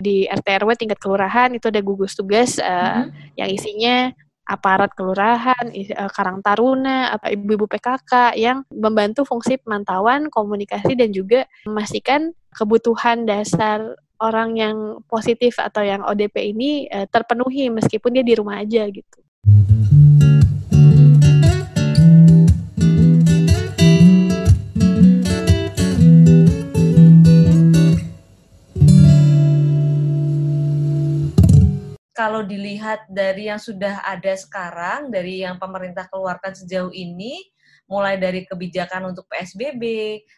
di RT RW tingkat kelurahan itu ada gugus tugas uh, mm-hmm. yang isinya aparat kelurahan, uh, Karang Taruna, ibu-ibu PKK yang membantu fungsi pemantauan, komunikasi dan juga memastikan kebutuhan dasar orang yang positif atau yang ODP ini uh, terpenuhi meskipun dia di rumah aja gitu. Kalau dilihat dari yang sudah ada sekarang, dari yang pemerintah keluarkan sejauh ini, mulai dari kebijakan untuk PSBB,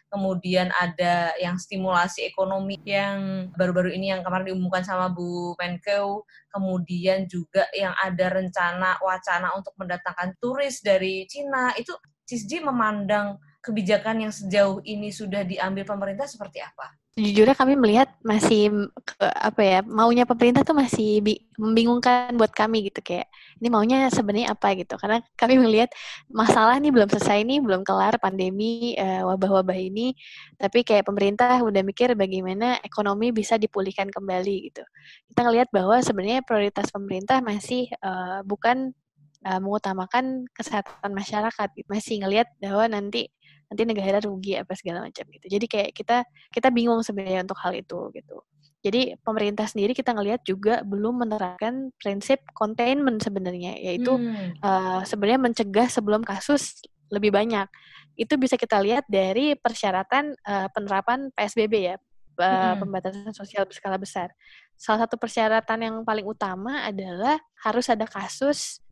kemudian ada yang stimulasi ekonomi yang baru-baru ini yang kemarin diumumkan sama Bu Menkeu, kemudian juga yang ada rencana wacana untuk mendatangkan turis dari Cina, itu CISJ memandang kebijakan yang sejauh ini sudah diambil pemerintah seperti apa? Sejujurnya kami melihat masih apa ya maunya pemerintah tuh masih bi membingungkan buat kami gitu kayak ini maunya sebenarnya apa? gitu. Karena kami melihat masalah ini belum selesai ini belum kelar pandemi uh, wabah-wabah ini. Tapi kayak pemerintah udah mikir bagaimana ekonomi bisa dipulihkan kembali gitu. Kita ngelihat bahwa sebenarnya prioritas pemerintah masih uh, bukan uh, mengutamakan kesehatan masyarakat masih ngelihat bahwa nanti nanti negara rugi apa segala macam gitu. Jadi kayak kita kita bingung sebenarnya untuk hal itu gitu. Jadi pemerintah sendiri kita ngelihat juga belum menerapkan prinsip containment sebenarnya, yaitu hmm. uh, sebenarnya mencegah sebelum kasus lebih banyak. Itu bisa kita lihat dari persyaratan uh, penerapan PSBB ya, uh, pembatasan sosial berskala besar. Salah satu persyaratan yang paling utama adalah harus ada kasus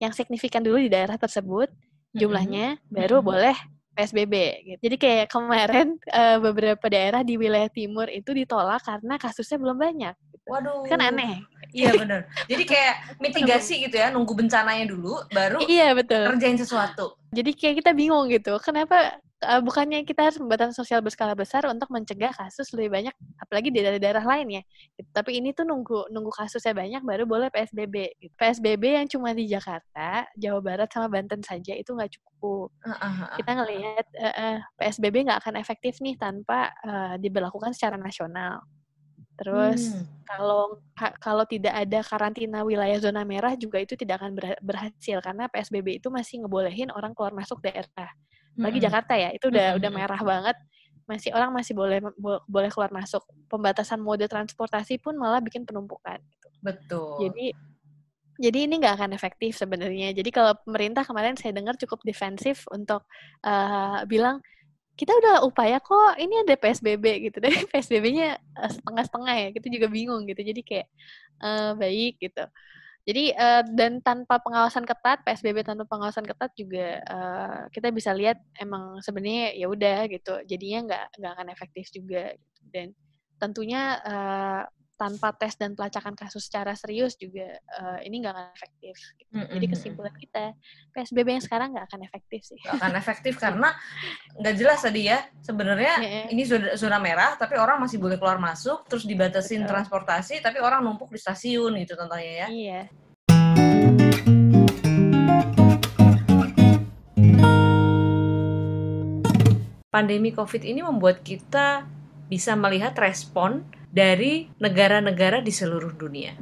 yang signifikan dulu di daerah tersebut jumlahnya, hmm. baru hmm. boleh PSBB gitu. Jadi kayak kemarin uh, beberapa daerah di wilayah timur itu ditolak karena kasusnya belum banyak. Gitu. Waduh. Kan aneh. Iya benar. Jadi kayak mitigasi gitu ya, nunggu bencananya dulu baru Iya betul. kerjain sesuatu. Jadi kayak kita bingung gitu. Kenapa uh, bukannya kita harus pembatasan sosial berskala besar untuk mencegah kasus lebih banyak apalagi di daerah-daerah lain ya gitu. tapi ini tuh nunggu nunggu kasusnya banyak baru boleh PSBB gitu. PSBB yang cuma di Jakarta Jawa Barat sama Banten saja itu nggak cukup uh, uh, uh. kita ngelihat uh, uh, PSBB nggak akan efektif nih tanpa uh, diberlakukan secara nasional Terus hmm. kalau kalau tidak ada karantina wilayah zona merah juga itu tidak akan berhasil. Karena PSBB itu masih ngebolehin orang keluar masuk daerah. Lagi Jakarta ya itu udah hmm. udah merah banget. Masih orang masih boleh boleh keluar masuk. Pembatasan mode transportasi pun malah bikin penumpukan gitu. betul. Jadi jadi ini nggak akan efektif sebenarnya. Jadi kalau pemerintah kemarin saya dengar cukup defensif untuk uh, bilang kita udah upaya kok ini ada PSBB gitu deh PSBB-nya eh, setengah-setengah ya kita juga bingung gitu jadi kayak uh, baik gitu jadi uh, dan tanpa pengawasan ketat, PSBB tanpa pengawasan ketat juga uh, kita bisa lihat emang sebenarnya ya udah gitu. Jadinya nggak nggak akan efektif juga. Gitu. Dan tentunya uh, tanpa tes dan pelacakan kasus secara serius juga uh, ini nggak akan efektif. Gitu. Mm -hmm. Jadi kesimpulan kita PSBB yang sekarang nggak akan efektif sih. Gak akan efektif karena nggak jelas tadi ya sebenarnya yeah. ini zona, zona merah tapi orang masih boleh keluar masuk terus dibatasin Betul. transportasi tapi orang numpuk di stasiun gitu contohnya ya. Iya. pandemi COVID ini membuat kita bisa melihat respon dari negara-negara di seluruh dunia.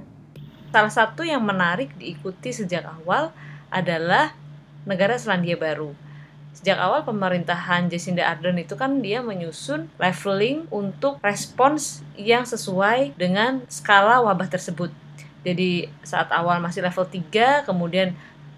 Salah satu yang menarik diikuti sejak awal adalah negara Selandia Baru. Sejak awal pemerintahan Jacinda Ardern itu kan dia menyusun leveling untuk respons yang sesuai dengan skala wabah tersebut. Jadi saat awal masih level 3, kemudian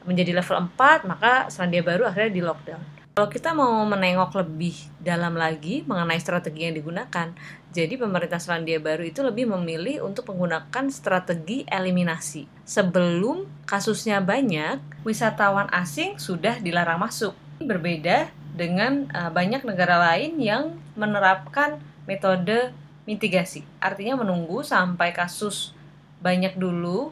menjadi level 4, maka Selandia Baru akhirnya di lockdown. Kalau kita mau menengok lebih dalam lagi mengenai strategi yang digunakan, jadi pemerintah Selandia Baru itu lebih memilih untuk menggunakan strategi eliminasi. Sebelum kasusnya banyak, wisatawan asing sudah dilarang masuk. Berbeda dengan uh, banyak negara lain yang menerapkan metode mitigasi. Artinya menunggu sampai kasus banyak dulu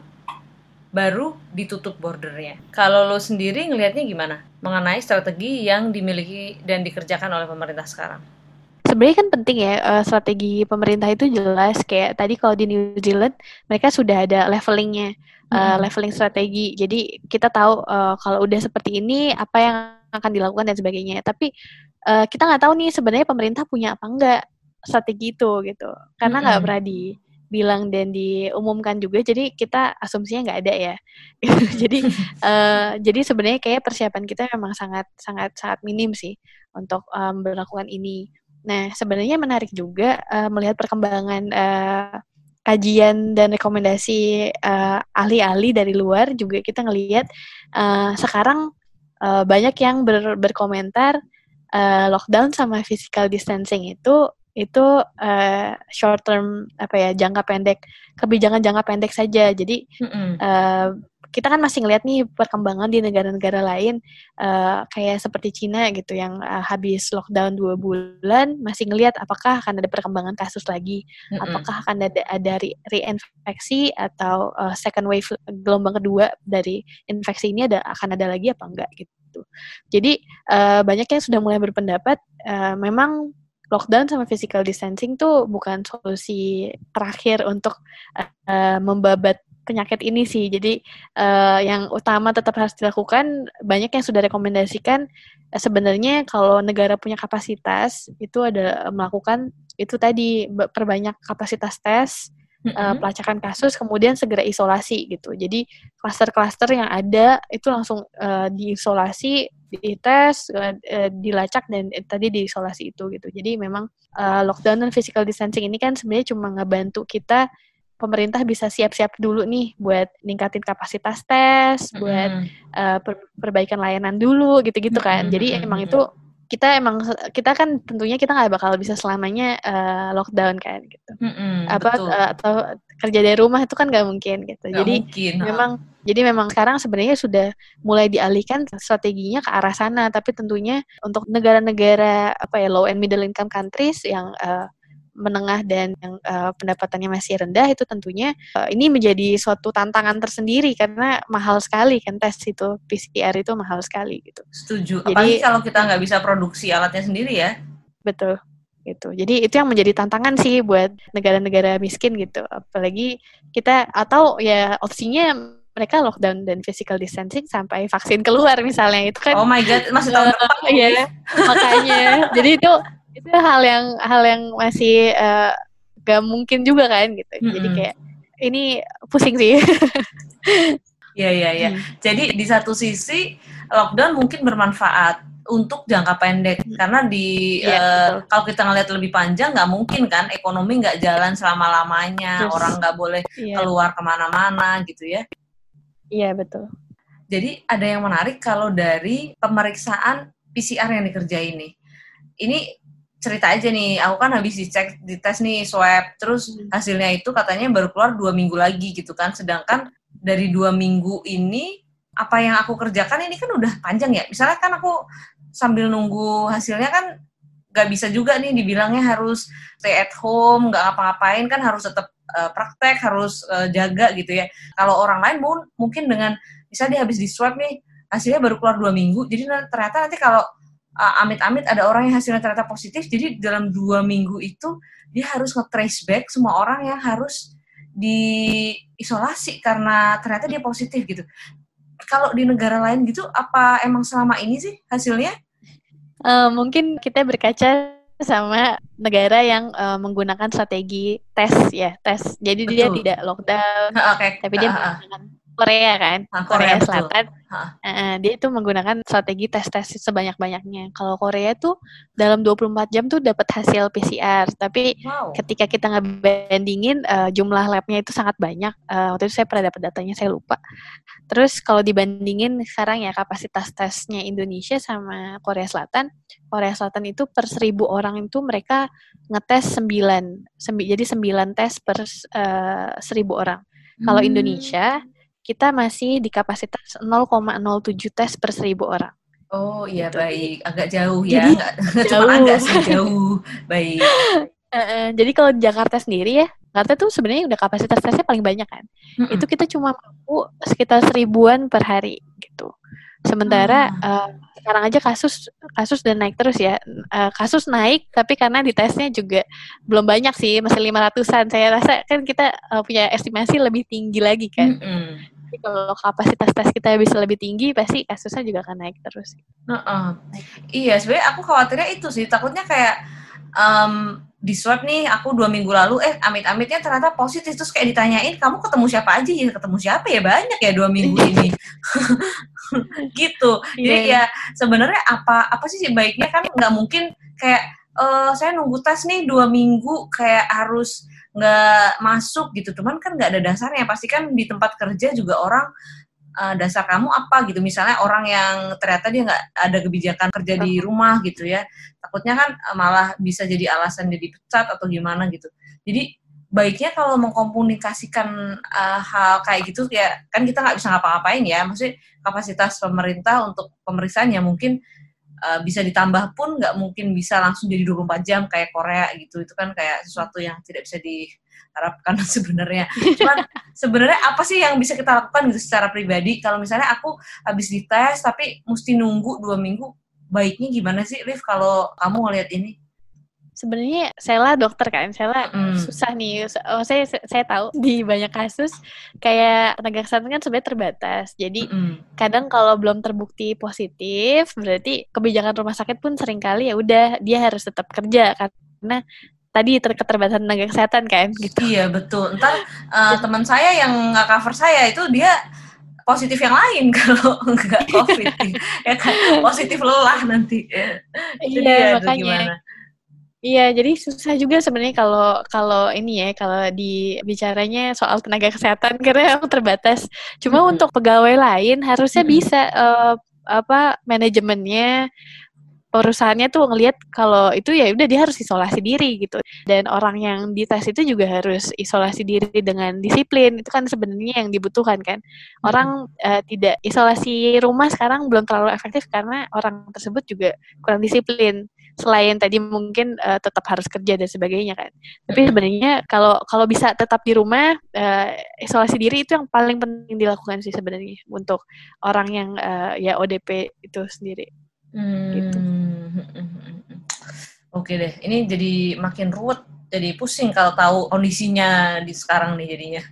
baru ditutup bordernya. Kalau lo sendiri ngelihatnya gimana mengenai strategi yang dimiliki dan dikerjakan oleh pemerintah sekarang? Sebenarnya kan penting ya uh, strategi pemerintah itu jelas kayak tadi kalau di New Zealand mereka sudah ada levelingnya, uh, hmm. leveling strategi. Jadi kita tahu uh, kalau udah seperti ini apa yang akan dilakukan dan sebagainya. Tapi uh, kita nggak tahu nih sebenarnya pemerintah punya apa enggak strategi itu gitu, karena nggak hmm. pernah di bilang dan diumumkan juga jadi kita asumsinya nggak ada ya. Jadi uh, jadi sebenarnya kayak persiapan kita memang sangat sangat sangat minim sih untuk um, melakukan ini. Nah sebenarnya menarik juga uh, melihat perkembangan uh, kajian dan rekomendasi uh, ahli-ahli dari luar juga kita ngelihat uh, sekarang uh, banyak yang ber, berkomentar uh, lockdown sama physical distancing itu itu uh, short term apa ya jangka pendek kebijakan jangka pendek saja jadi mm -hmm. uh, kita kan masih ngeliat nih perkembangan di negara-negara lain uh, kayak seperti Cina gitu yang uh, habis lockdown dua bulan masih ngeliat apakah akan ada perkembangan kasus lagi, mm-hmm. apakah akan ada ada re- reinfeksi atau uh, second wave gelombang kedua dari infeksi ini ada akan ada lagi apa enggak gitu. Jadi uh, banyak yang sudah mulai berpendapat uh, memang lockdown sama physical distancing tuh bukan solusi terakhir untuk uh, membabat penyakit ini sih. Jadi uh, yang utama tetap harus dilakukan banyak yang sudah rekomendasikan uh, sebenarnya kalau negara punya kapasitas itu ada melakukan itu tadi perbanyak kapasitas tes uh, pelacakan kasus kemudian segera isolasi gitu. Jadi klaster-klaster yang ada itu langsung uh, diisolasi, dites, uh, dilacak dan uh, tadi diisolasi itu gitu. Jadi memang uh, lockdown dan physical distancing ini kan sebenarnya cuma ngebantu kita pemerintah bisa siap-siap dulu nih buat ningkatin kapasitas tes, buat uh, per perbaikan layanan dulu gitu-gitu kan. Jadi emang itu kita emang kita kan tentunya kita nggak bakal bisa selamanya uh, lockdown kan gitu. Mm-hmm, apa uh, atau kerja dari rumah itu kan nggak mungkin gitu. Gak jadi mungkin, memang ha. jadi memang sekarang sebenarnya sudah mulai dialihkan strateginya ke arah sana. Tapi tentunya untuk negara-negara apa ya low and middle income countries yang uh, menengah dan yang uh, pendapatannya masih rendah itu tentunya uh, ini menjadi suatu tantangan tersendiri karena mahal sekali kan tes itu PCR itu mahal sekali gitu. Setuju. Jadi, Apalagi kalau kita nggak bisa produksi alatnya sendiri ya. Betul gitu. Jadi itu yang menjadi tantangan sih buat negara-negara miskin gitu. Apalagi kita atau ya opsinya mereka lockdown dan physical distancing sampai vaksin keluar misalnya itu kan. Oh my god, masih tahun depan. Iya. makanya. Jadi itu itu hal yang hal yang masih uh, gak mungkin juga kan gitu mm-hmm. jadi kayak ini pusing sih Iya iya iya. Hmm. Jadi di satu sisi lockdown mungkin bermanfaat untuk jangka pendek hmm. karena di ya, uh, kalau kita ngelihat lebih panjang nggak mungkin kan ekonomi nggak jalan selama lamanya orang nggak boleh ya. keluar ke mana-mana gitu ya. Iya betul. Jadi ada yang menarik kalau dari pemeriksaan PCR yang dikerjain nih. Ini cerita aja nih, aku kan habis dicek, dites nih swab, terus hmm. hasilnya itu katanya baru keluar dua minggu lagi gitu kan, sedangkan dari dua minggu ini apa yang aku kerjakan ini kan udah panjang ya. Misalnya kan aku sambil nunggu hasilnya kan gak bisa juga nih dibilangnya harus stay at home, gak ngapa-ngapain kan harus tetap uh, praktek, harus uh, jaga gitu ya. Kalau orang lain mungkin dengan misalnya dia habis di swab nih hasilnya baru keluar dua minggu, jadi ternyata nanti kalau uh, amit-amit ada orang yang hasilnya ternyata positif, jadi dalam dua minggu itu dia harus nge-trace back semua orang yang harus diisolasi karena ternyata dia positif gitu. Kalau di negara lain gitu, apa emang selama ini sih hasilnya? Uh, mungkin kita berkaca sama negara yang uh, menggunakan strategi tes ya tes. Jadi Betul. dia tidak lockdown, okay. tapi dia menggunakan Korea kan, nah, Korea, Korea Selatan. Uh, dia itu menggunakan strategi tes-tes sebanyak-banyaknya. Kalau Korea tuh dalam 24 jam tuh dapat hasil PCR, tapi wow. ketika kita ngebandingin uh, jumlah labnya itu sangat banyak. Uh, waktu itu saya pernah dapat datanya, saya lupa. Terus kalau dibandingin sekarang ya kapasitas tesnya Indonesia sama Korea Selatan, Korea Selatan itu per seribu orang itu mereka ngetes 9, sembi, jadi 9 tes per uh, seribu orang. Kalau hmm. Indonesia kita masih di kapasitas 0,07 tes per seribu orang. Oh iya gitu. baik, agak jauh ya, jadi, nggak, jauh. cuma agak sih jauh, baik. Uh, jadi kalau di Jakarta sendiri ya, Jakarta tuh sebenarnya udah kapasitas tesnya paling banyak kan. Mm -hmm. Itu kita cuma mampu sekitar seribuan per hari gitu. Sementara hmm. uh, sekarang aja kasus kasus dan naik terus ya. Uh, kasus naik tapi karena di tesnya juga belum banyak sih, masih lima ratusan. Saya rasa kan kita uh, punya estimasi lebih tinggi lagi kan. Mm Jadi kalau kapasitas tes kita bisa lebih tinggi, pasti kasusnya juga akan naik terus. Uh -uh. Iya, sebenarnya aku khawatirnya itu sih. Takutnya kayak um, di swab nih aku dua minggu lalu eh amit-amitnya ternyata positif terus kayak ditanyain kamu ketemu siapa aja ya ketemu siapa ya banyak ya dua minggu ini gitu jadi yeah. ya sebenarnya apa apa sih baiknya kan nggak mungkin kayak uh, saya nunggu tes nih dua minggu kayak harus nggak masuk gitu. Cuman kan nggak ada dasarnya. Pasti kan di tempat kerja juga orang uh, dasar kamu apa gitu. Misalnya orang yang ternyata dia nggak ada kebijakan kerja di rumah gitu ya. Takutnya kan uh, malah bisa jadi alasan dia dipecat atau gimana gitu. Jadi baiknya kalau mengkomunikasikan uh, hal kayak gitu ya kan kita nggak bisa ngapa-ngapain ya. Maksudnya kapasitas pemerintah untuk pemeriksaan ya mungkin uh, bisa ditambah pun nggak mungkin bisa langsung jadi 24 jam kayak Korea gitu itu kan kayak sesuatu yang tidak bisa di harapkan sebenarnya. Cuman sebenarnya apa sih yang bisa kita lakukan gitu secara pribadi? Kalau misalnya aku habis dites tapi mesti nunggu dua minggu, baiknya gimana sih, Liv? Kalau kamu ngeliat ini? Sebenarnya saya dokter kan, saya mm. susah nih. Oh, saya saya tahu di banyak kasus kayak tenaga kesehatan kan sebenarnya terbatas. Jadi mm kadang kalau belum terbukti positif, berarti kebijakan rumah sakit pun sering kali ya udah dia harus tetap kerja karena tadi keterbatasan tenaga kesehatan kan gitu. Iya betul. Ntar uh, teman saya yang nggak cover saya itu dia positif yang lain kalau nggak covid ya kan positif lelah nanti. Iya makanya. Gimana? Iya, jadi susah juga sebenarnya kalau kalau ini ya, kalau di bicaranya soal tenaga kesehatan karena terbatas. Cuma -hmm. untuk pegawai lain harusnya -hmm. bisa uh, apa manajemennya perusahaannya tuh ngelihat kalau itu ya udah dia harus isolasi diri gitu dan orang yang dites itu juga harus isolasi diri dengan disiplin itu kan sebenarnya yang dibutuhkan kan orang uh, tidak isolasi rumah sekarang belum terlalu efektif karena orang tersebut juga kurang disiplin selain tadi mungkin uh, tetap harus kerja dan sebagainya kan tapi sebenarnya kalau kalau bisa tetap di rumah uh, isolasi diri itu yang paling penting dilakukan sih sebenarnya untuk orang yang uh, ya ODP itu sendiri gitu. Hmm. Oke deh, ini jadi makin ruwet, jadi pusing kalau tahu kondisinya di sekarang nih jadinya.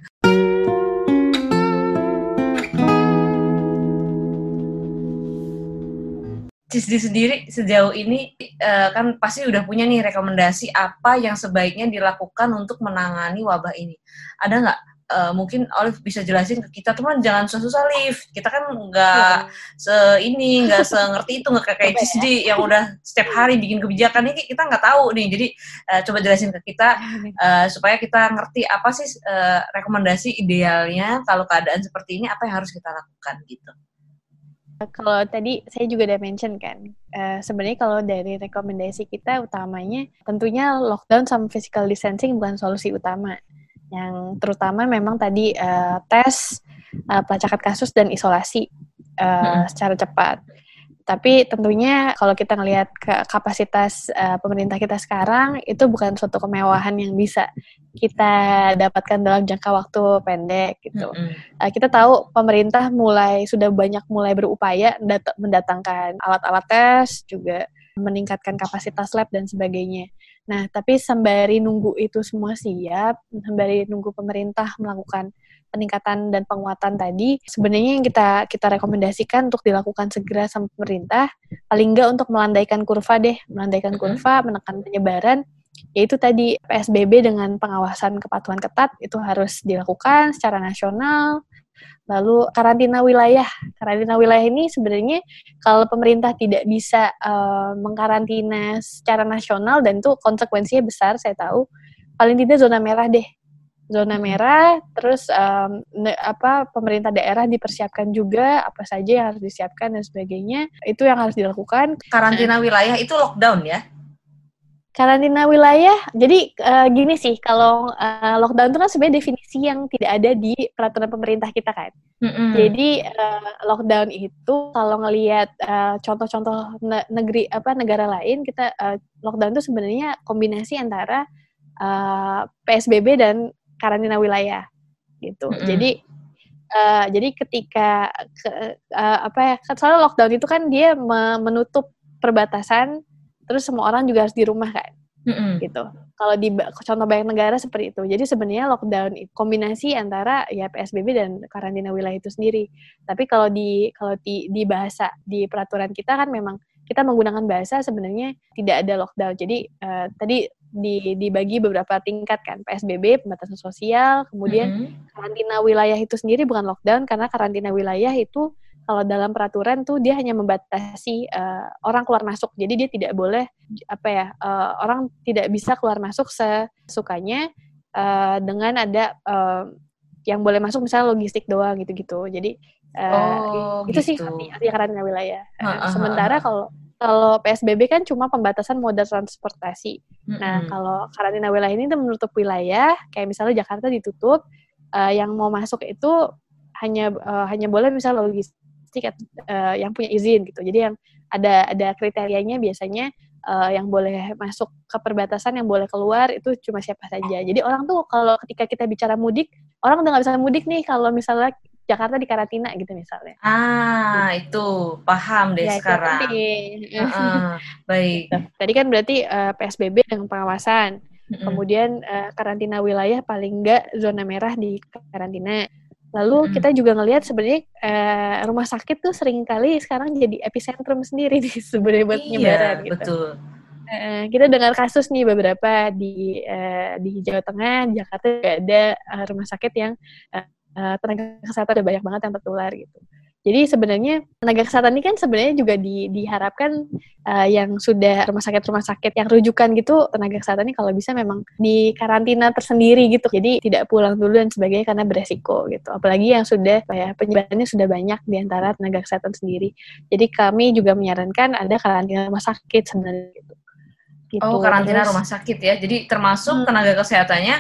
Cisdi sendiri sejauh ini uh, kan pasti udah punya nih rekomendasi apa yang sebaiknya dilakukan untuk menangani wabah ini. Ada nggak uh, mungkin Olive bisa jelasin ke kita teman jangan susah-susah Olive kita kan nggak ya. se ini nggak se ngerti itu nggak kayak CSD ya. yang udah setiap hari bikin kebijakan ini kita nggak tahu nih jadi uh, coba jelasin ke kita uh, supaya kita ngerti apa sih uh, rekomendasi idealnya kalau keadaan seperti ini apa yang harus kita lakukan gitu. Kalau tadi saya juga udah mention kan, uh, sebenarnya kalau dari rekomendasi kita utamanya tentunya lockdown sama physical distancing bukan solusi utama yang terutama memang tadi uh, tes uh, pelacakan kasus dan isolasi uh, hmm. secara cepat. Tapi tentunya kalau kita ngelihat ke kapasitas uh, pemerintah kita sekarang itu bukan suatu kemewahan yang bisa kita dapatkan dalam jangka waktu pendek gitu. Mm -hmm. uh, kita tahu pemerintah mulai sudah banyak mulai berupaya mendatangkan alat-alat tes juga meningkatkan kapasitas lab dan sebagainya. Nah, tapi sembari nunggu itu semua siap, sembari nunggu pemerintah melakukan peningkatan dan penguatan tadi, sebenarnya yang kita kita rekomendasikan untuk dilakukan segera sama pemerintah, paling enggak untuk melandaikan kurva deh, melandaikan kurva, menekan penyebaran, yaitu tadi PSBB dengan pengawasan kepatuhan ketat itu harus dilakukan secara nasional, Lalu karantina wilayah. Karantina wilayah ini sebenarnya kalau pemerintah tidak bisa uh, mengkarantina secara nasional dan itu konsekuensinya besar, saya tahu. Paling tidak zona merah deh. Zona merah, terus um, ne, apa pemerintah daerah dipersiapkan juga apa saja yang harus disiapkan dan sebagainya. Itu yang harus dilakukan. Karantina wilayah itu lockdown ya? karantina wilayah jadi uh, gini sih kalau uh, lockdown itu kan sebenarnya definisi yang tidak ada di peraturan pemerintah kita kan mm-hmm. jadi uh, lockdown itu kalau ngelihat uh, contoh-contoh ne- negeri apa negara lain kita uh, lockdown itu sebenarnya kombinasi antara uh, psbb dan karantina wilayah gitu. Mm-hmm. jadi uh, jadi ketika ke, uh, apa ya soalnya lockdown itu kan dia menutup perbatasan terus semua orang juga harus di rumah kan mm-hmm. gitu. Kalau di contoh banyak negara seperti itu. Jadi sebenarnya lockdown kombinasi antara ya psbb dan karantina wilayah itu sendiri. Tapi kalau di kalau di, di bahasa di peraturan kita kan memang kita menggunakan bahasa sebenarnya tidak ada lockdown. Jadi uh, tadi di, dibagi beberapa tingkat kan PSBB pembatasan sosial kemudian mm -hmm. karantina wilayah itu sendiri bukan lockdown karena karantina wilayah itu kalau dalam peraturan tuh dia hanya membatasi uh, orang keluar masuk. Jadi dia tidak boleh apa ya uh, orang tidak bisa keluar masuk sesukanya uh, dengan ada uh, yang boleh masuk misalnya logistik doang gitu-gitu. Jadi uh, oh, itu gitu. sih arti, arti karantina wilayah. Uh, sementara kalau kalau PSBB kan cuma pembatasan moda transportasi. Mm-hmm. Nah, kalau karantina wilayah ini menutup wilayah, kayak misalnya Jakarta ditutup, uh, yang mau masuk itu hanya uh, hanya boleh misalnya logistik uh, yang punya izin gitu. Jadi yang ada ada kriterianya biasanya uh, yang boleh masuk ke perbatasan, yang boleh keluar itu cuma siapa saja. Jadi orang tuh kalau ketika kita bicara mudik, orang udah nggak bisa mudik nih kalau misalnya Jakarta di karantina gitu misalnya. Ah, gitu. itu paham deh ya, sekarang. Uh, uh, baik. Gitu. Tadi kan berarti uh, PSBB dengan pengawasan. Mm -hmm. Kemudian uh, karantina wilayah paling enggak zona merah di karantina. Lalu hmm. kita juga ngelihat sebenarnya uh, rumah sakit tuh sering kali sekarang jadi epicentrum sendiri nih sebenarnya buat iya, penyebaran gitu. betul. Uh, kita dengar kasus nih beberapa di uh, di Jawa Tengah, Jakarta juga ada uh, rumah sakit yang uh, uh, tenaga kesehatan ada banyak banget yang tertular gitu. Jadi sebenarnya tenaga kesehatan ini kan sebenarnya juga di, diharapkan uh, yang sudah rumah sakit-rumah sakit yang rujukan gitu tenaga kesehatan ini kalau bisa memang di karantina tersendiri gitu. Jadi tidak pulang dulu dan sebagainya karena beresiko gitu. Apalagi yang sudah ya penyebarannya sudah banyak di antara tenaga kesehatan sendiri. Jadi kami juga menyarankan ada karantina rumah sakit sebenarnya gitu. gitu. Oh, karantina Terus, rumah sakit ya. Jadi termasuk hmm. tenaga kesehatannya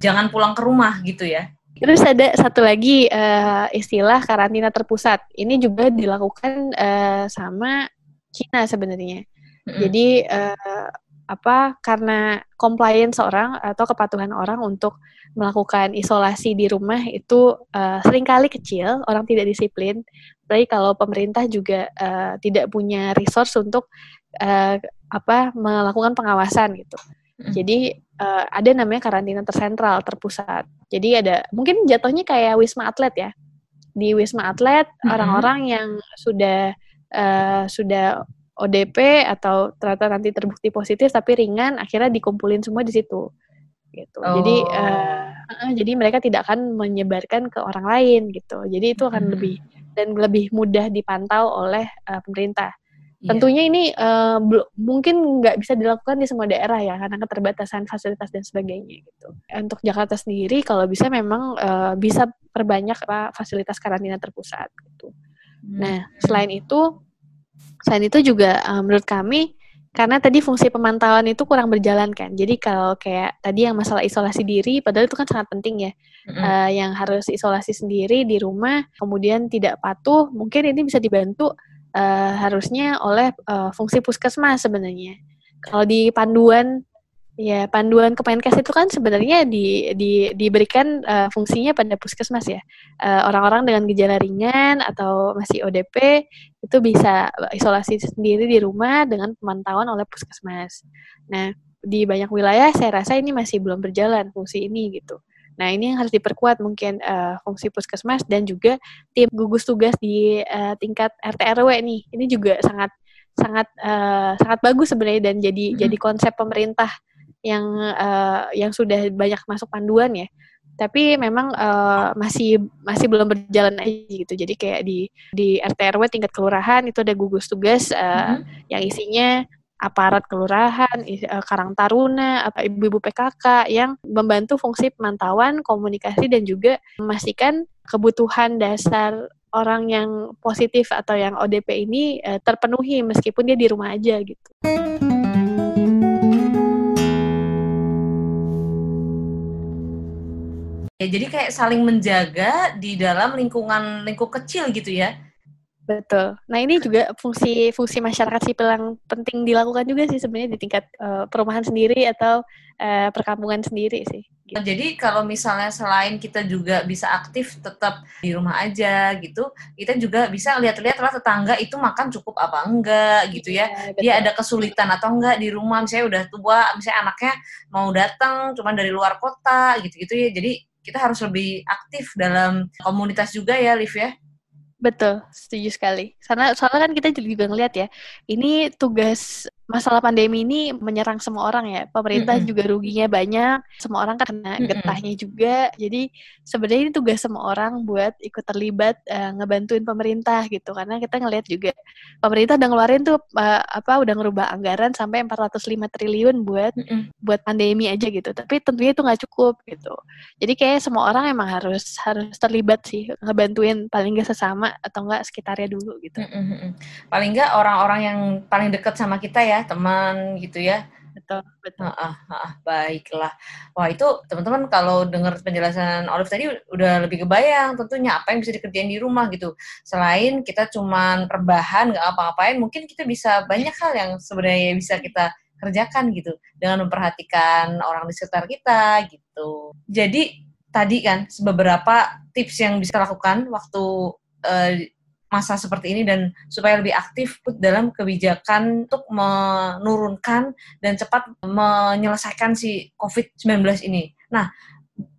jangan pulang ke rumah gitu ya. Terus ada satu lagi uh, istilah karantina terpusat. Ini juga dilakukan uh, sama Cina sebenarnya. Mm-hmm. Jadi uh, apa karena compliance orang atau kepatuhan orang untuk melakukan isolasi di rumah itu uh, sering kali kecil, orang tidak disiplin. Tapi kalau pemerintah juga uh, tidak punya resource untuk uh, apa melakukan pengawasan gitu. Jadi uh, ada namanya karantina tersentral, terpusat. Jadi ada mungkin jatuhnya kayak wisma atlet ya. Di wisma atlet mm-hmm. orang-orang yang sudah uh, sudah ODP atau ternyata nanti terbukti positif tapi ringan, akhirnya dikumpulin semua di situ. Gitu. Oh. Jadi uh, uh, jadi mereka tidak akan menyebarkan ke orang lain gitu. Jadi itu akan mm-hmm. lebih dan lebih mudah dipantau oleh uh, pemerintah. Iya. Tentunya ini uh, mungkin nggak bisa dilakukan di semua daerah ya karena keterbatasan fasilitas dan sebagainya gitu. Untuk Jakarta sendiri kalau bisa memang uh, bisa perbanyak fasilitas karantina terpusat gitu. Hmm. Nah selain itu selain itu juga uh, menurut kami karena tadi fungsi pemantauan itu kurang berjalan kan. Jadi kalau kayak tadi yang masalah isolasi diri, padahal itu kan sangat penting ya. Mm-hmm. Uh, yang harus isolasi sendiri di rumah, kemudian tidak patuh, mungkin ini bisa dibantu uh, harusnya oleh uh, fungsi puskesmas sebenarnya. Kalau di panduan ya panduan Kemenkes itu kan sebenarnya di, di, diberikan uh, fungsinya pada puskesmas ya. Orang-orang uh, dengan gejala ringan atau masih ODP itu bisa isolasi sendiri di rumah dengan pemantauan oleh puskesmas. Nah, di banyak wilayah saya rasa ini masih belum berjalan fungsi ini gitu. Nah, ini yang harus diperkuat mungkin uh, fungsi puskesmas dan juga tim gugus tugas di uh, tingkat RT RW nih. Ini juga sangat sangat uh, sangat bagus sebenarnya dan jadi hmm. jadi konsep pemerintah yang uh, yang sudah banyak masuk panduan ya. Tapi memang uh, masih masih belum berjalan aja gitu. Jadi kayak di di RT RW tingkat kelurahan itu ada gugus tugas uh, hmm. yang isinya aparat kelurahan, eh, Karang Taruna, apa ibu-ibu PKK yang membantu fungsi pemantauan, komunikasi dan juga memastikan kebutuhan dasar orang yang positif atau yang ODP ini uh, terpenuhi meskipun dia di rumah aja gitu. Ya, jadi kayak saling menjaga di dalam lingkungan lingkup kecil gitu ya. Betul. Nah ini juga fungsi fungsi masyarakat sipil yang penting dilakukan juga sih sebenarnya di tingkat uh, perumahan sendiri atau uh, perkampungan sendiri sih. Gitu. Jadi kalau misalnya selain kita juga bisa aktif tetap di rumah aja gitu, kita juga bisa lihat-lihat lah tetangga itu makan cukup apa enggak gitu ya. ya Dia ada kesulitan atau enggak di rumah, misalnya udah tua, misalnya anaknya mau datang cuman dari luar kota gitu-gitu ya. Jadi kita harus lebih aktif dalam komunitas juga ya, Liv ya. Betul, setuju sekali. Karena soalnya kan kita juga ngelihat ya, ini tugas masalah pandemi ini menyerang semua orang ya. Pemerintah mm -mm. juga ruginya banyak, semua orang kena getahnya mm -mm. juga. Jadi sebenarnya ini tugas semua orang buat ikut terlibat uh, ngebantuin pemerintah gitu. Karena kita ngelihat juga pemerintah udah ngeluarin tuh uh, apa udah ngerubah anggaran sampai 405 triliun buat mm -mm. buat pandemi aja gitu. Tapi tentunya itu nggak cukup gitu. Jadi kayak semua orang emang harus harus terlibat sih ngebantuin paling nggak sesama atau enggak sekitarnya dulu gitu. Mm -mm. Paling nggak orang-orang yang paling dekat sama kita ya ya teman gitu ya. Betul betul. Ah, ah, baiklah. Wah itu teman-teman kalau dengar penjelasan Olive tadi udah lebih kebayang tentunya apa yang bisa dikerjain di rumah gitu. Selain kita cuman perbahan nggak apa-apain mungkin kita bisa banyak hal yang sebenarnya bisa kita kerjakan gitu. Dengan memperhatikan orang di sekitar kita gitu. Jadi tadi kan beberapa tips yang bisa lakukan waktu uh, masa seperti ini dan supaya lebih aktif dalam kebijakan untuk menurunkan dan cepat menyelesaikan si COVID-19 ini. Nah,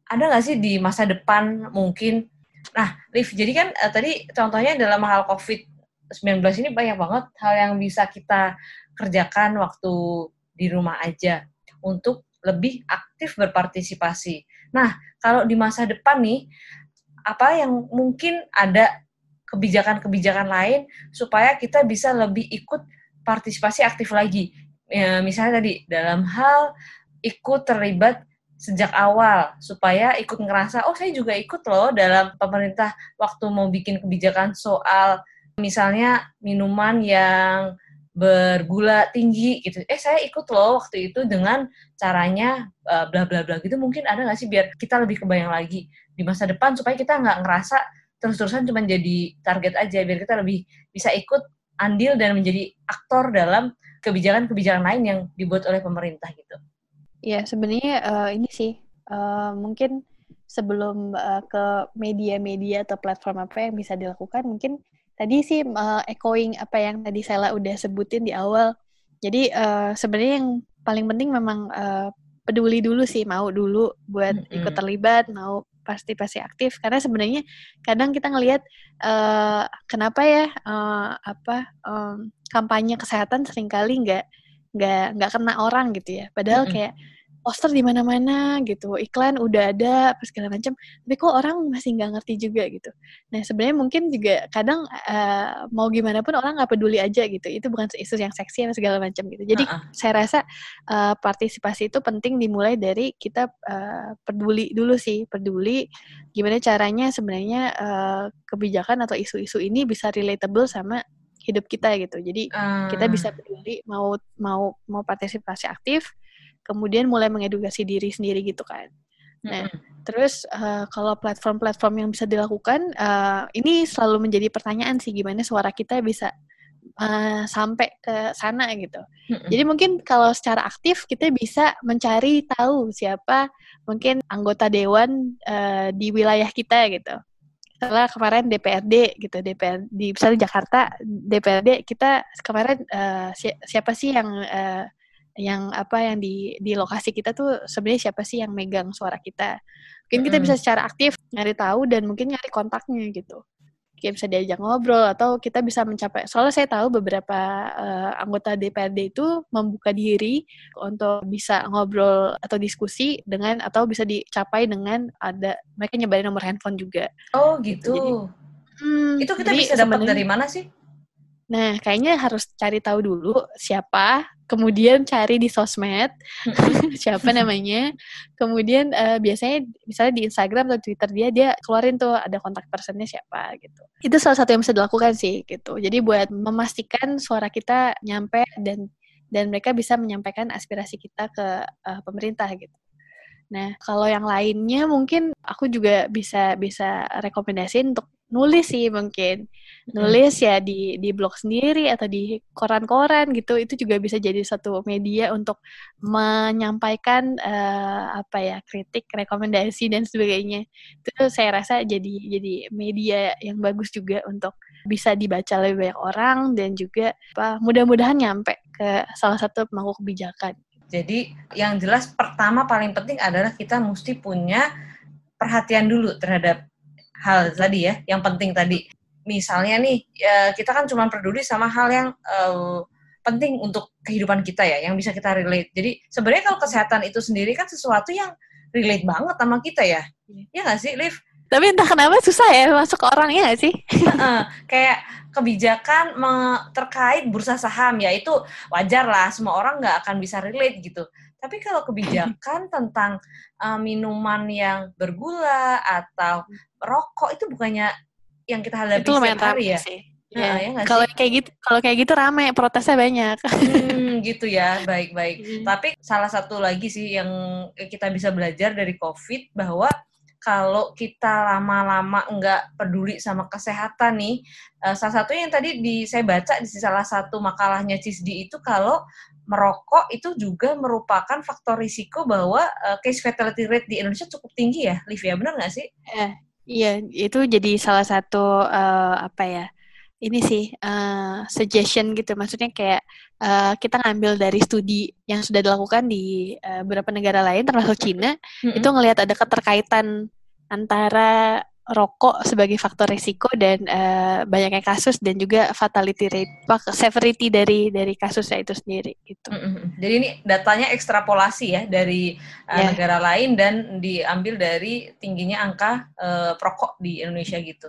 ada nggak sih di masa depan mungkin, nah Liv, jadi kan uh, tadi contohnya dalam hal COVID-19 ini banyak banget hal yang bisa kita kerjakan waktu di rumah aja untuk lebih aktif berpartisipasi. Nah, kalau di masa depan nih, apa yang mungkin ada kebijakan-kebijakan lain supaya kita bisa lebih ikut partisipasi aktif lagi. Ya, misalnya tadi dalam hal ikut terlibat sejak awal supaya ikut ngerasa oh saya juga ikut loh dalam pemerintah waktu mau bikin kebijakan soal misalnya minuman yang bergula tinggi gitu. Eh saya ikut loh waktu itu dengan caranya uh, bla bla bla gitu. Mungkin ada nggak sih biar kita lebih kebayang lagi di masa depan supaya kita nggak ngerasa terus-terusan cuma jadi target aja biar kita lebih bisa ikut andil dan menjadi aktor dalam kebijakan-kebijakan lain yang dibuat oleh pemerintah gitu. Ya sebenarnya uh, ini sih uh, mungkin sebelum uh, ke media-media atau platform apa yang bisa dilakukan mungkin tadi sih uh, echoing apa yang tadi saya udah sebutin di awal. Jadi uh, sebenarnya yang paling penting memang uh, peduli dulu sih mau dulu buat mm -hmm. ikut terlibat mau pasti pasti aktif karena sebenarnya kadang kita ngelihat uh, kenapa ya uh, apa um, kampanye kesehatan sering kali nggak nggak nggak kena orang gitu ya padahal mm -hmm. kayak poster di mana-mana gitu, iklan udah ada, apa segala macam. Tapi kok orang masih nggak ngerti juga gitu. Nah sebenarnya mungkin juga kadang uh, mau gimana pun orang nggak peduli aja gitu. Itu bukan isu yang seksi atau segala macam gitu. Jadi uh -uh. saya rasa uh, partisipasi itu penting dimulai dari kita uh, peduli dulu sih, peduli gimana caranya sebenarnya uh, kebijakan atau isu-isu ini bisa relatable sama hidup kita gitu. Jadi uh. kita bisa peduli mau mau mau partisipasi aktif kemudian mulai mengedukasi diri sendiri gitu kan. Nah, mm-hmm. terus uh, kalau platform-platform yang bisa dilakukan, uh, ini selalu menjadi pertanyaan sih gimana suara kita bisa uh, sampai ke sana gitu. Mm-hmm. Jadi mungkin kalau secara aktif kita bisa mencari tahu siapa mungkin anggota dewan uh, di wilayah kita gitu. Setelah kemarin DPRD gitu, DPR di misalnya Jakarta DPRD kita kemarin uh, siapa sih yang uh, yang apa yang di di lokasi kita tuh sebenarnya siapa sih yang megang suara kita? Mungkin kita bisa secara aktif nyari tahu dan mungkin nyari kontaknya gitu. Kita bisa diajak ngobrol atau kita bisa mencapai soalnya saya tahu beberapa uh, anggota DPRD itu membuka diri untuk bisa ngobrol atau diskusi dengan atau bisa dicapai dengan ada mereka nyebarin nomor handphone juga. Oh gitu, Jadi, hmm, itu kita bisa dapat dari mana sih Nah, kayaknya harus cari tahu dulu siapa, kemudian cari di sosmed siapa namanya, kemudian uh, biasanya misalnya di Instagram atau Twitter dia dia keluarin tuh ada kontak personnya siapa gitu. Itu salah satu yang bisa dilakukan sih gitu. Jadi buat memastikan suara kita nyampe dan dan mereka bisa menyampaikan aspirasi kita ke uh, pemerintah gitu. Nah, kalau yang lainnya mungkin aku juga bisa bisa rekomendasiin untuk nulis sih mungkin nulis ya di di blog sendiri atau di koran-koran gitu. Itu juga bisa jadi satu media untuk menyampaikan uh, apa ya kritik rekomendasi dan sebagainya. Itu saya rasa jadi jadi media yang bagus juga untuk bisa dibaca lebih banyak orang dan juga apa mudah-mudahan nyampe ke salah satu pemangku kebijakan. Jadi yang jelas pertama paling penting adalah kita mesti punya perhatian dulu terhadap hal tadi ya, yang penting tadi. Misalnya nih, ya, kita kan cuma peduli sama hal yang uh, penting untuk kehidupan kita ya, yang bisa kita relate. Jadi sebenarnya kalau kesehatan itu sendiri kan sesuatu yang relate banget sama kita ya. Ya nggak sih, Liv? Tapi entah kenapa susah ya masuk ke orangnya gak sih? kayak kebijakan terkait bursa saham ya itu wajar lah semua orang nggak akan bisa relate gitu. Tapi kalau kebijakan tentang uh, minuman yang bergula atau rokok itu bukannya yang kita hadapi itu setiap hari ya? Sih. Ya, ya kalau kayak gitu, kalau kayak gitu rame, protesnya banyak. Hmm, gitu ya, baik-baik. Hmm. Tapi salah satu lagi sih yang kita bisa belajar dari COVID bahwa kalau kita lama-lama nggak peduli sama kesehatan nih, uh, salah satu yang tadi di saya baca di salah satu makalahnya CISDI itu kalau merokok itu juga merupakan faktor risiko bahwa uh, case fatality rate di Indonesia cukup tinggi ya, Livia, benar nggak sih? Eh, iya, itu jadi salah satu uh, apa ya? Ini sih uh, suggestion gitu, maksudnya kayak uh, kita ngambil dari studi yang sudah dilakukan di uh, beberapa negara lain, termasuk Cina, mm -hmm. itu ngelihat ada keterkaitan antara rokok sebagai faktor risiko dan uh, banyaknya kasus dan juga fatality rate, severity dari dari kasusnya itu sendiri gitu. Mm -hmm. Jadi ini datanya ekstrapolasi ya dari uh, yeah. negara lain dan diambil dari tingginya angka uh, perokok di Indonesia gitu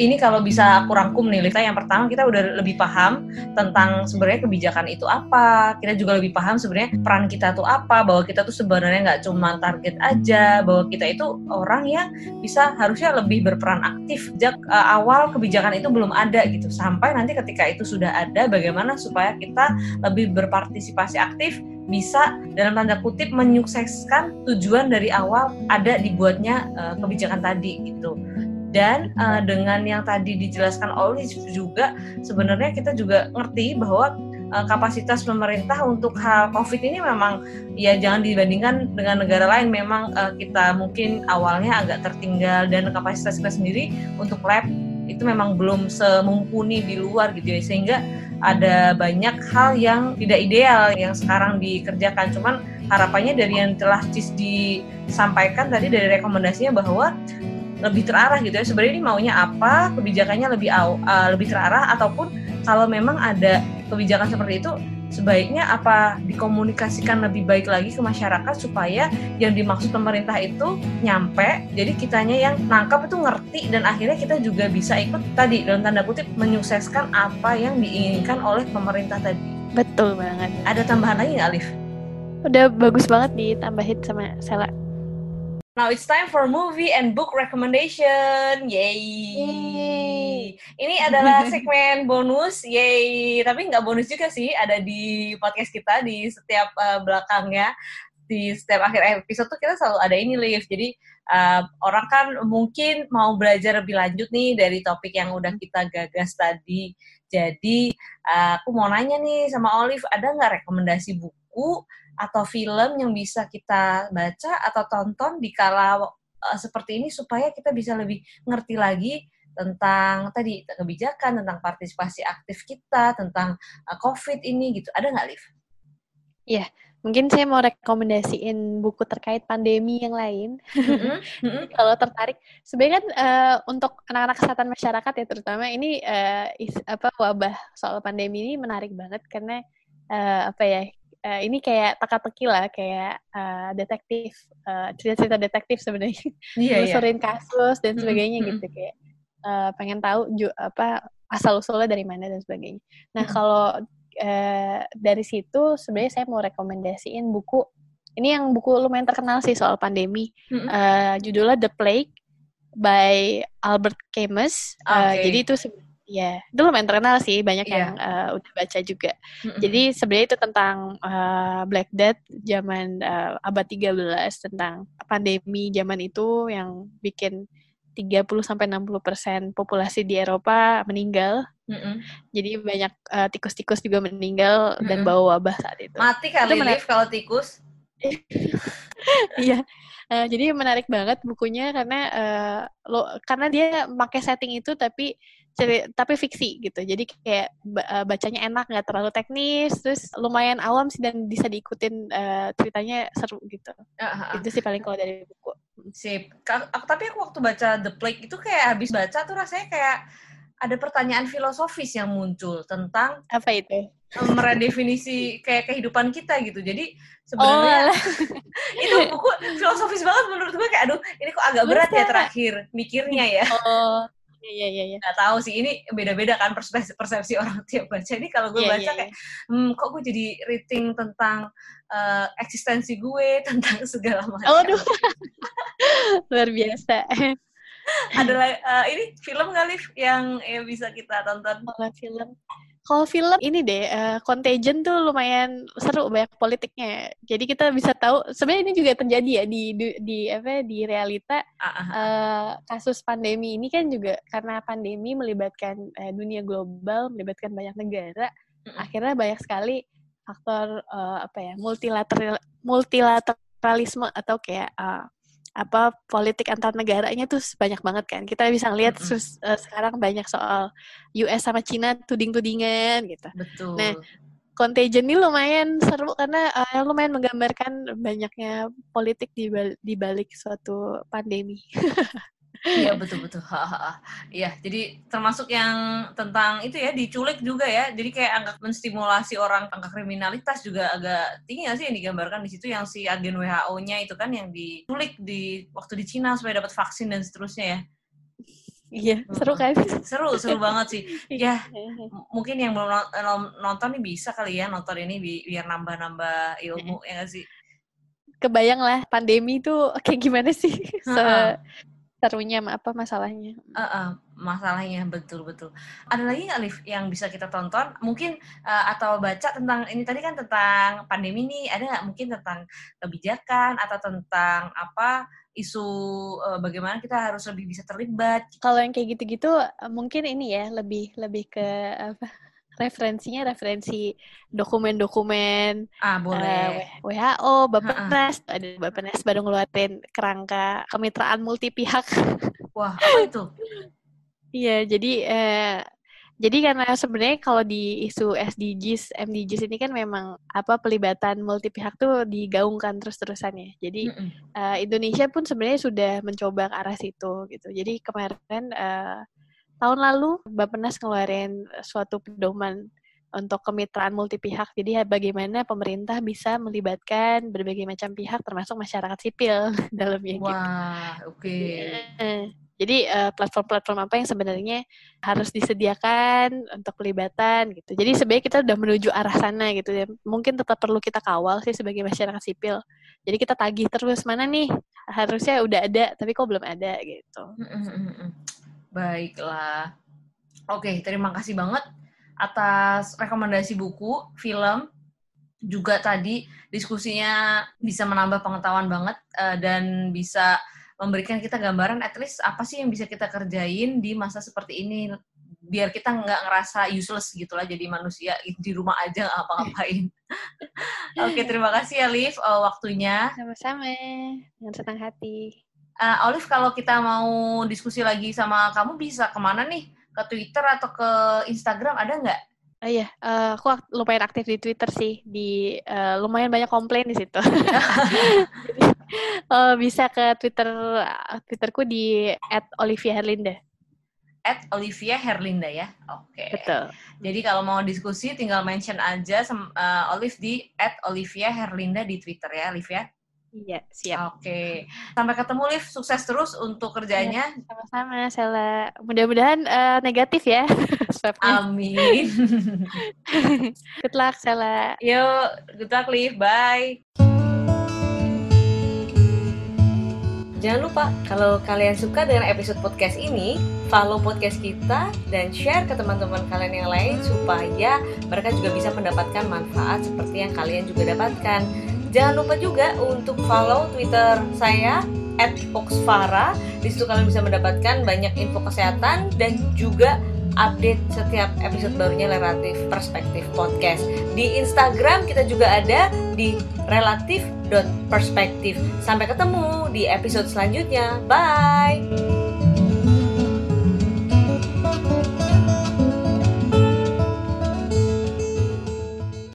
ini kalau bisa aku rangkum nih, Lita, yang pertama kita udah lebih paham tentang sebenarnya kebijakan itu apa. Kita juga lebih paham sebenarnya peran kita tuh apa, bahwa kita tuh sebenarnya nggak cuma target aja, bahwa kita itu orang yang bisa harusnya lebih berperan aktif sejak uh, awal kebijakan itu belum ada gitu. Sampai nanti ketika itu sudah ada, bagaimana supaya kita lebih berpartisipasi aktif bisa dalam tanda kutip menyukseskan tujuan dari awal ada dibuatnya uh, kebijakan tadi gitu dan uh, dengan yang tadi dijelaskan oleh juga sebenarnya kita juga ngerti bahwa uh, kapasitas pemerintah untuk hal COVID ini memang ya jangan dibandingkan dengan negara lain. Memang uh, kita mungkin awalnya agak tertinggal dan kapasitas kita sendiri untuk lab itu memang belum semumpuni di luar gitu ya. Sehingga ada banyak hal yang tidak ideal yang sekarang dikerjakan. Cuman harapannya dari yang telah CIS disampaikan tadi dari rekomendasinya bahwa lebih terarah gitu ya. Sebenarnya ini maunya apa? Kebijakannya lebih uh, lebih terarah? Ataupun kalau memang ada kebijakan seperti itu sebaiknya apa dikomunikasikan lebih baik lagi ke masyarakat supaya yang dimaksud pemerintah itu nyampe jadi kitanya yang nangkap itu ngerti dan akhirnya kita juga bisa ikut tadi dalam tanda kutip menyukseskan apa yang diinginkan oleh pemerintah tadi. Betul banget. Ada tambahan lagi nggak Alif? udah bagus banget ditambahin sama Sela Now it's time for movie and book recommendation. Yay! Yay. Ini adalah segmen bonus. Yay! Tapi nggak bonus juga sih. Ada di podcast kita di setiap uh, belakangnya. Di setiap akhir episode tuh kita selalu ada ini live. Jadi uh, orang kan mungkin mau belajar lebih lanjut nih dari topik yang udah kita gagas tadi. Jadi uh, aku mau nanya nih sama Olive, ada nggak rekomendasi buku atau film yang bisa kita baca atau tonton di kala uh, seperti ini supaya kita bisa lebih ngerti lagi tentang tadi kebijakan, tentang partisipasi aktif kita, tentang uh, COVID ini gitu. Ada nggak, Liv? Iya, mungkin saya mau rekomendasiin buku terkait pandemi yang lain. Mm-hmm. Kalau tertarik, sebenarnya kan uh, untuk anak-anak kesehatan masyarakat ya terutama ini uh, is, apa wabah soal pandemi ini menarik banget karena uh, apa ya uh, ini kayak teka-teki lah, kayak uh, detektif, uh, cerita-cerita detektif sebenarnya, yeah, yeah. kasus dan sebagainya mm -hmm. gitu kayak uh, pengen tahu ju apa asal usulnya dari mana dan sebagainya. Nah mm -hmm. kalau uh, dari situ sebenarnya saya mau rekomendasiin buku ini yang buku lumayan terkenal sih soal pandemi, mm -hmm. uh, judulnya The Plague by Albert Camus. Okay. Uh, jadi itu Iya, yeah. itu lumayan terkenal sih, banyak yeah. yang uh, udah baca juga. Mm-hmm. Jadi sebenarnya itu tentang uh, Black Death zaman uh, abad 13 tentang pandemi zaman itu yang bikin 30 sampai 60% populasi di Eropa meninggal. Mm-hmm. Jadi banyak uh, tikus-tikus juga meninggal mm-hmm. dan bawa wabah saat itu. Mati kali Liv kalau tikus. Iya. uh, jadi menarik banget bukunya karena uh, lo karena dia pakai setting itu tapi cerita, tapi fiksi gitu. Jadi kayak uh, bacanya enak, nggak terlalu teknis, terus lumayan awam sih dan bisa diikutin uh, ceritanya seru gitu. Uh, uh, Itu sih paling kalau dari buku. Sip. Aku, tapi aku waktu baca The Plague itu kayak habis baca tuh rasanya kayak ada pertanyaan filosofis yang muncul tentang apa itu? meredefinisi kayak kehidupan kita gitu. Jadi sebenarnya oh, itu buku filosofis banget menurut gue kayak aduh ini kok agak berat ya terakhir mikirnya ya. Oh. Iya iya iya. Gak tahu sih ini beda-beda kan persepsi, persepsi orang tiap baca. Jadi kalau gue yeah, baca yeah, kayak yeah. hmm, kok gue jadi rating tentang uh, eksistensi gue tentang segala macam. Oh, aduh. Luar biasa. Ada uh, ini film kali yang ya, bisa kita tonton. Kalau film kalau film ini deh, uh, Contagion tuh lumayan seru banyak politiknya. Jadi kita bisa tahu sebenarnya ini juga terjadi ya di di, di apa di realita uh, kasus pandemi ini kan juga karena pandemi melibatkan uh, dunia global, melibatkan banyak negara, uh akhirnya banyak sekali faktor uh, apa ya multilateral multilateralisme atau kayak uh, apa politik antar negaranya tuh banyak banyak kan. Kita bisa lihat mm -hmm. uh, sekarang banyak soal US sama Cina tuding-tudingan gitu. Betul. Nah, Contagion ini lumayan seru karena uh, lumayan menggambarkan banyaknya politik di, di balik suatu pandemi. Iya betul betul. Iya, jadi termasuk yang tentang itu ya diculik juga ya. Jadi kayak angka menstimulasi orang angka kriminalitas juga agak tinggi sih yang digambarkan di situ yang si agen WHO-nya itu kan yang diculik di waktu di Cina supaya dapat vaksin dan seterusnya ya. Iya, seru kan? Seru, seru banget sih. Ya, mungkin yang belum nonton nih bisa kali ya nonton ini biar nambah-nambah ilmu ya gak sih? Kebayang lah pandemi itu kayak gimana sih? Se serunya apa masalahnya? Uh, uh, masalahnya betul betul. Ada lagi nggak Liv yang bisa kita tonton? Mungkin uh, atau baca tentang ini tadi kan tentang pandemi nih. Ada nggak mungkin tentang kebijakan atau tentang apa isu uh, bagaimana kita harus lebih bisa terlibat? Kalau yang kayak gitu-gitu mungkin ini ya lebih lebih ke apa? Referensinya referensi dokumen-dokumen ah, boleh. Uh, eh, WHO, Bappenas, ada Bappenas baru ngeluarin kerangka kemitraan multi pihak. Wah, apa itu? Iya, jadi uh, jadi karena sebenarnya kalau di isu SDGs, MDGs ini kan memang apa pelibatan multi pihak tuh digaungkan terus-terusan ya. Jadi mm -mm. Uh, Indonesia pun sebenarnya sudah mencoba ke arah situ gitu. Jadi kemarin uh, tahun lalu Bappenas ngeluarin suatu pedoman untuk kemitraan multi pihak. Jadi bagaimana pemerintah bisa melibatkan berbagai macam pihak termasuk masyarakat sipil dalamnya gitu. Wah, oke. Okay. Iya. Jadi uh, platform-platform apa yang sebenarnya harus disediakan untuk pelibatan gitu. Jadi sebenarnya kita udah menuju arah sana gitu ya. Mungkin tetap perlu kita kawal sih sebagai masyarakat sipil. Jadi kita tagih terus mana nih harusnya udah ada tapi kok belum ada gitu. Baiklah. Oke, terima kasih banget atas rekomendasi buku, film, juga tadi diskusinya bisa menambah pengetahuan banget uh, dan bisa memberikan kita gambaran at least apa sih yang bisa kita kerjain di masa seperti ini biar kita nggak ngerasa useless gitulah jadi manusia di rumah aja apa-ngapain. Oke, terima kasih ya Liv uh, waktunya. Sama-sama. Dengan senang hati. Uh, Olive, kalau kita mau diskusi lagi sama kamu bisa ke mana nih? Ke Twitter atau ke Instagram ada nggak? Oh iya, uh, aku lumayan aktif di Twitter sih. Di uh, lumayan banyak komplain di situ. uh, bisa ke Twitter Twitterku di @olivia_herlinda. At Olivia Herlinda ya, oke. Okay. Betul. Jadi kalau mau diskusi tinggal mention aja uh, Olive di at Olivia Herlinda di Twitter ya, Olivia. Iya, siap. Oke. Sampai ketemu, Liv. Sukses terus untuk kerjanya. Ya, sama-sama, Sela. Mudah-mudahan uh, negatif ya. Amin. good luck, Sela. Yuk, good luck, Liv. Bye. Jangan lupa, kalau kalian suka dengan episode podcast ini, follow podcast kita dan share ke teman-teman kalian yang lain supaya mereka juga bisa mendapatkan manfaat seperti yang kalian juga dapatkan. Jangan lupa juga untuk follow Twitter saya at Oxfara. Di situ kalian bisa mendapatkan banyak info kesehatan dan juga update setiap episode barunya Relatif Perspektif Podcast. Di Instagram kita juga ada di relatif.perspektif. Sampai ketemu di episode selanjutnya. Bye!